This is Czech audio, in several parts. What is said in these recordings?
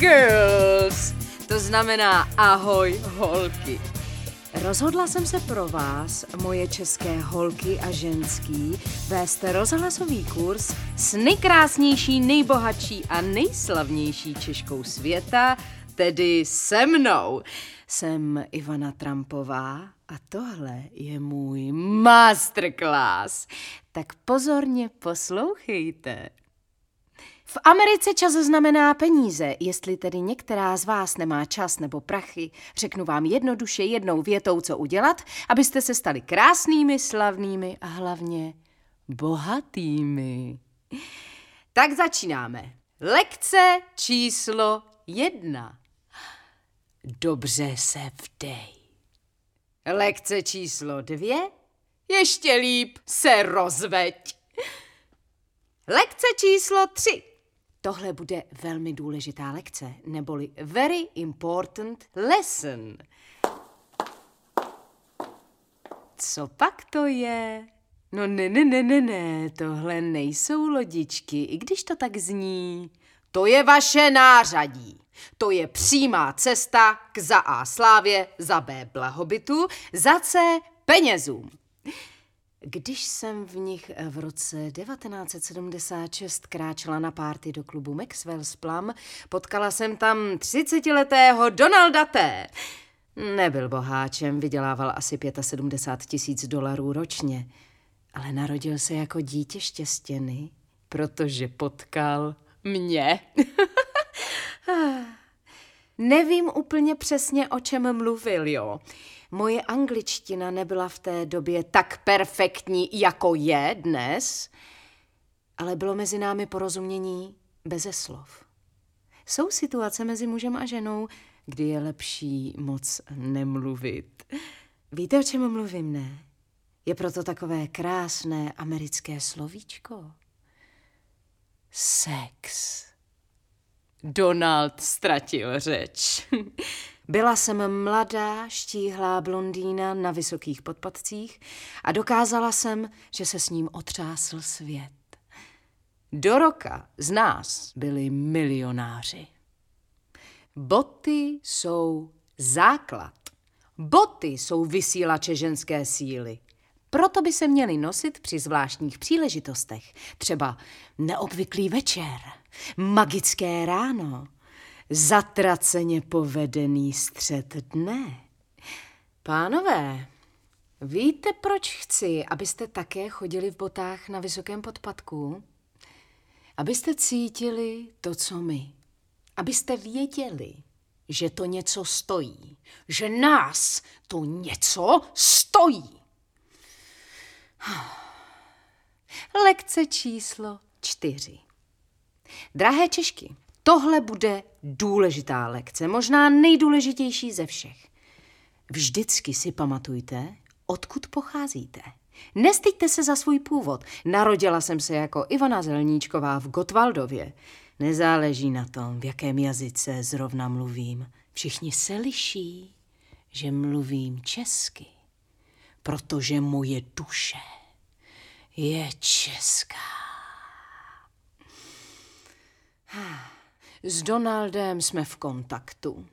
girls. To znamená ahoj holky. Rozhodla jsem se pro vás, moje české holky a ženský, vést rozhlasový kurz s nejkrásnější, nejbohatší a nejslavnější Češkou světa, tedy se mnou. Jsem Ivana Trampová a tohle je můj masterclass. Tak pozorně poslouchejte. V Americe čas znamená peníze. Jestli tedy některá z vás nemá čas nebo prachy, řeknu vám jednoduše jednou větou, co udělat, abyste se stali krásnými, slavnými a hlavně bohatými. Tak začínáme. Lekce číslo jedna. Dobře se vdej. Lekce číslo dvě. Ještě líp se rozveď. Lekce číslo tři. Tohle bude velmi důležitá lekce, neboli very important lesson. Co pak to je? No ne, ne, ne, ne, ne, tohle nejsou lodičky, i když to tak zní. To je vaše nářadí. To je přímá cesta k za A slávě, za B blahobytu, za C penězům. Když jsem v nich v roce 1976 kráčela na párty do klubu Maxwell's Plum, potkala jsem tam 30-letého Donalda T. Nebyl boháčem, vydělával asi 75 tisíc dolarů ročně, ale narodil se jako dítě štěstěny, protože potkal mě. Nevím úplně přesně, o čem mluvil, jo. Moje angličtina nebyla v té době tak perfektní, jako je dnes, ale bylo mezi námi porozumění beze slov. Jsou situace mezi mužem a ženou, kdy je lepší moc nemluvit. Víte, o čem mluvím, ne? Je proto takové krásné americké slovíčko. Sex. Donald ztratil řeč. Byla jsem mladá, štíhlá blondýna na vysokých podpadcích a dokázala jsem, že se s ním otřásl svět. Do roka z nás byli milionáři. Boty jsou základ. Boty jsou vysílače ženské síly. Proto by se měly nosit při zvláštních příležitostech, třeba neobvyklý večer, magické ráno, zatraceně povedený střed dne. Pánové, víte, proč chci, abyste také chodili v botách na vysokém podpadku? Abyste cítili to, co my. Abyste věděli, že to něco stojí. Že nás to něco stojí. Lekce číslo čtyři. Drahé Češky, tohle bude důležitá lekce, možná nejdůležitější ze všech. Vždycky si pamatujte, odkud pocházíte. Nestyďte se za svůj původ. Narodila jsem se jako Ivana Zelníčková v Gotwaldově. Nezáleží na tom, v jakém jazyce zrovna mluvím. Všichni se liší, že mluvím česky, protože moje duše je česká. S Donaldem jsme v kontaktu.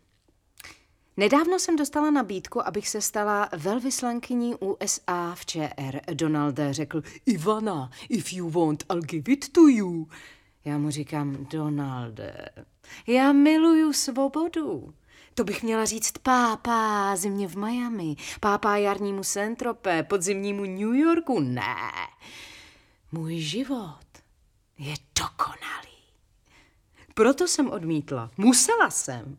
Nedávno jsem dostala nabídku, abych se stala velvyslankyní USA v ČR. Donald řekl, Ivana, if you want, I'll give it to you. Já mu říkám, Donalde, já miluju svobodu. To bych měla říct pápá zimě v Miami, pápá jarnímu Centrope, podzimnímu New Yorku. Ne, můj život je dokonalý. Proto jsem odmítla. Musela jsem.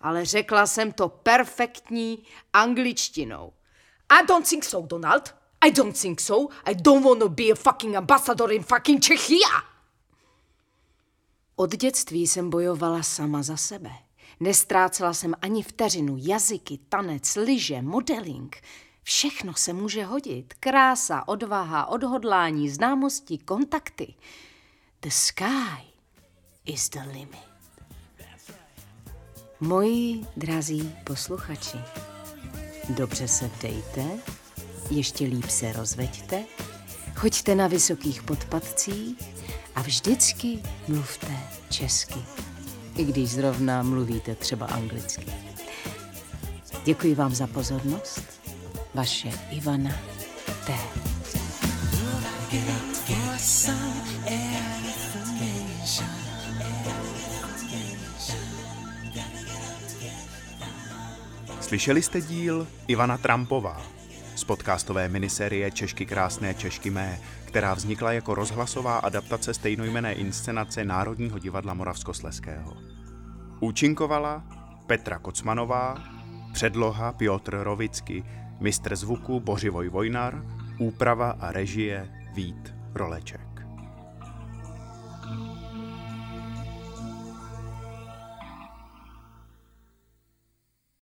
Ale řekla jsem to perfektní angličtinou. I don't think so, Donald. I don't think so. I don't want to be a fucking ambassador in fucking Czechia. Od dětství jsem bojovala sama za sebe. Nestrácela jsem ani vteřinu jazyky, tanec, lyže, modeling. Všechno se může hodit. Krása, odvaha, odhodlání, známosti, kontakty. The sky is the limit. Moji drazí posluchači, dobře se dejte, ještě líp se rozveďte, choďte na vysokých podpadcích a vždycky mluvte česky. i když zrovna mluvíte třeba anglicky. Děkuji vám za pozornost. Vaše Ivana T. Slyšeli jste díl Ivana Trampová z podcastové miniserie Češky krásné Češky mé, která vznikla jako rozhlasová adaptace stejnojmené inscenace Národního divadla Moravskosleského. Účinkovala Petra Kocmanová, předloha Piotr Rovicky, mistr zvuku Bořivoj Vojnar, úprava a režie Vít Roleček.